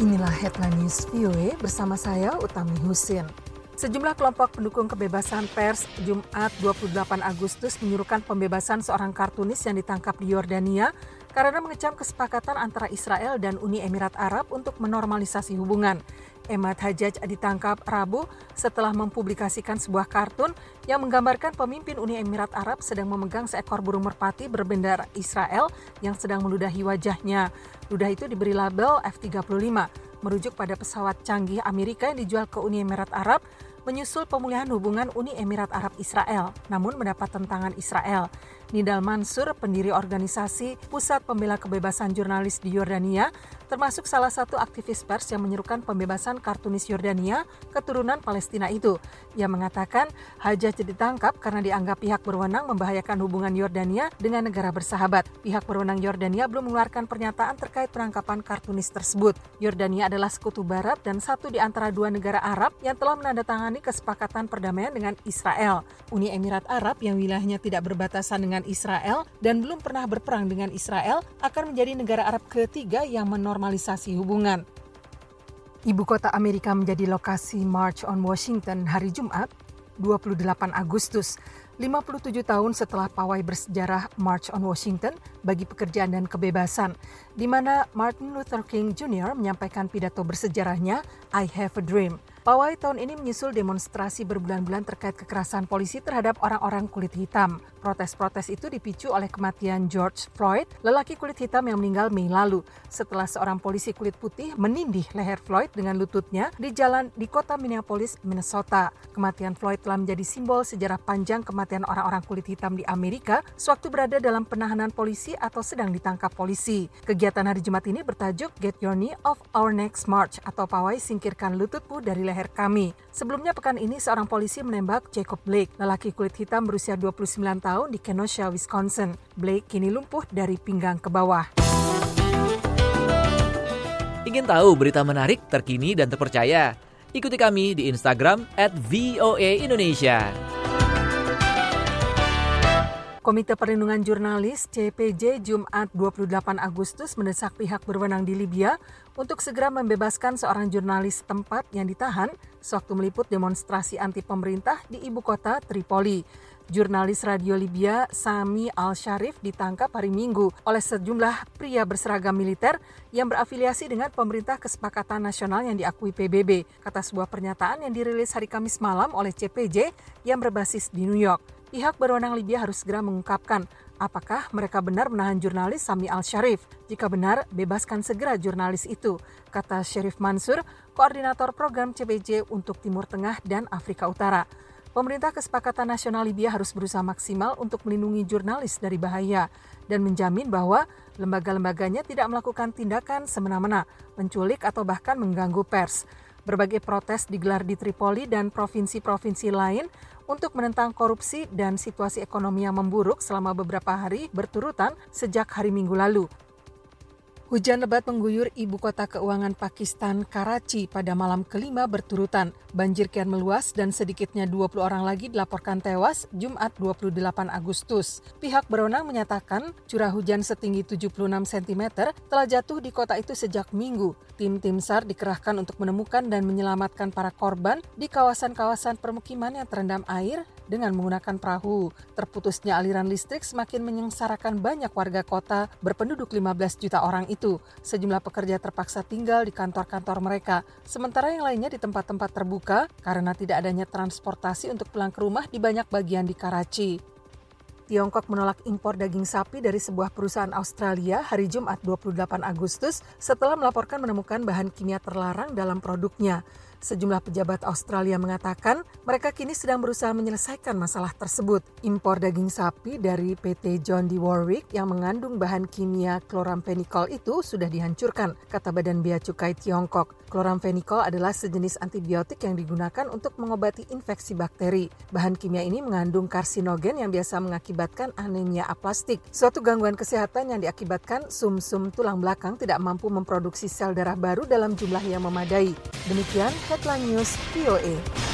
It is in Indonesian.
Inilah headline news VOA bersama saya Utami Husin. Sejumlah kelompok pendukung kebebasan pers Jumat 28 Agustus menyuruhkan pembebasan seorang kartunis yang ditangkap di Yordania karena mengecam kesepakatan antara Israel dan Uni Emirat Arab untuk menormalisasi hubungan. Emad Hajjaj ditangkap Rabu setelah mempublikasikan sebuah kartun yang menggambarkan pemimpin Uni Emirat Arab sedang memegang seekor burung merpati berbendera Israel yang sedang meludahi wajahnya. Ludah itu diberi label F-35, merujuk pada pesawat canggih Amerika yang dijual ke Uni Emirat Arab menyusul pemulihan hubungan Uni Emirat Arab Israel, namun mendapat tentangan Israel. Nidal Mansur, pendiri organisasi Pusat Pembela Kebebasan Jurnalis di Yordania, termasuk salah satu aktivis pers yang menyerukan pembebasan kartunis Yordania keturunan Palestina itu. Ia mengatakan Hajjaj ditangkap karena dianggap pihak berwenang membahayakan hubungan Yordania dengan negara bersahabat. Pihak berwenang Yordania belum mengeluarkan pernyataan terkait penangkapan kartunis tersebut. Yordania adalah sekutu barat dan satu di antara dua negara Arab yang telah menandatangani kesepakatan perdamaian dengan Israel. Uni Emirat Arab yang wilayahnya tidak berbatasan dengan dengan Israel dan belum pernah berperang dengan Israel akan menjadi negara Arab ketiga yang menormalisasi hubungan. Ibu kota Amerika menjadi lokasi March on Washington hari Jumat, 28 Agustus, 57 tahun setelah pawai bersejarah March on Washington bagi pekerjaan dan kebebasan, di mana Martin Luther King Jr. menyampaikan pidato bersejarahnya I Have a Dream. Pawai tahun ini menyusul demonstrasi berbulan-bulan terkait kekerasan polisi terhadap orang-orang kulit hitam. Protes-protes itu dipicu oleh kematian George Floyd, lelaki kulit hitam yang meninggal Mei lalu, setelah seorang polisi kulit putih menindih leher Floyd dengan lututnya di jalan di kota Minneapolis, Minnesota. Kematian Floyd telah menjadi simbol sejarah panjang kematian orang-orang kulit hitam di Amerika sewaktu berada dalam penahanan polisi atau sedang ditangkap polisi. Kegiatan hari Jumat ini bertajuk Get Your Knee Off Our Next March atau pawai singkirkan lututmu dari leher kami. Sebelumnya pekan ini seorang polisi menembak Jacob Blake, lelaki kulit hitam berusia 29 tahun di Kenosha, Wisconsin. Blake kini lumpuh dari pinggang ke bawah. Ingin tahu berita menarik, terkini, dan terpercaya? Ikuti kami di Instagram at VOA Indonesia. Komite Perlindungan Jurnalis CPJ Jumat 28 Agustus mendesak pihak berwenang di Libya untuk segera membebaskan seorang jurnalis tempat yang ditahan sewaktu meliput demonstrasi anti pemerintah di ibu kota Tripoli. Jurnalis radio Libya Sami Al-Sharif ditangkap hari Minggu oleh sejumlah pria berseragam militer yang berafiliasi dengan pemerintah kesepakatan nasional yang diakui PBB, kata sebuah pernyataan yang dirilis hari Kamis malam oleh CPJ yang berbasis di New York pihak berwenang Libya harus segera mengungkapkan apakah mereka benar menahan jurnalis Sami Al-Sharif. Jika benar, bebaskan segera jurnalis itu, kata Syarif Mansur, koordinator program CBJ untuk Timur Tengah dan Afrika Utara. Pemerintah Kesepakatan Nasional Libya harus berusaha maksimal untuk melindungi jurnalis dari bahaya dan menjamin bahwa lembaga-lembaganya tidak melakukan tindakan semena-mena, menculik atau bahkan mengganggu pers. Berbagai protes digelar di Tripoli dan provinsi-provinsi lain untuk menentang korupsi dan situasi ekonomi yang memburuk selama beberapa hari berturutan sejak hari Minggu lalu. Hujan lebat mengguyur ibu kota keuangan Pakistan, Karachi, pada malam kelima berturutan. Banjir kian meluas dan sedikitnya 20 orang lagi dilaporkan tewas Jumat 28 Agustus. Pihak berwenang menyatakan curah hujan setinggi 76 cm telah jatuh di kota itu sejak minggu. Tim-tim SAR dikerahkan untuk menemukan dan menyelamatkan para korban di kawasan-kawasan permukiman yang terendam air dengan menggunakan perahu. Terputusnya aliran listrik semakin menyengsarakan banyak warga kota berpenduduk 15 juta orang itu. Sejumlah pekerja terpaksa tinggal di kantor-kantor mereka, sementara yang lainnya di tempat-tempat terbuka karena tidak adanya transportasi untuk pulang ke rumah di banyak bagian di Karachi. Tiongkok menolak impor daging sapi dari sebuah perusahaan Australia hari Jumat 28 Agustus setelah melaporkan menemukan bahan kimia terlarang dalam produknya. Sejumlah pejabat Australia mengatakan mereka kini sedang berusaha menyelesaikan masalah tersebut. Impor daging sapi dari PT John D. Warwick yang mengandung bahan kimia chloramphenicol itu sudah dihancurkan, kata Badan Bea Cukai Tiongkok. Chloramphenicol adalah sejenis antibiotik yang digunakan untuk mengobati infeksi bakteri. Bahan kimia ini mengandung karsinogen yang biasa mengakibatkan anemia aplastik, suatu gangguan kesehatan yang diakibatkan sumsum -sum tulang belakang tidak mampu memproduksi sel darah baru dalam jumlah yang memadai. Demikian Headline News VOA.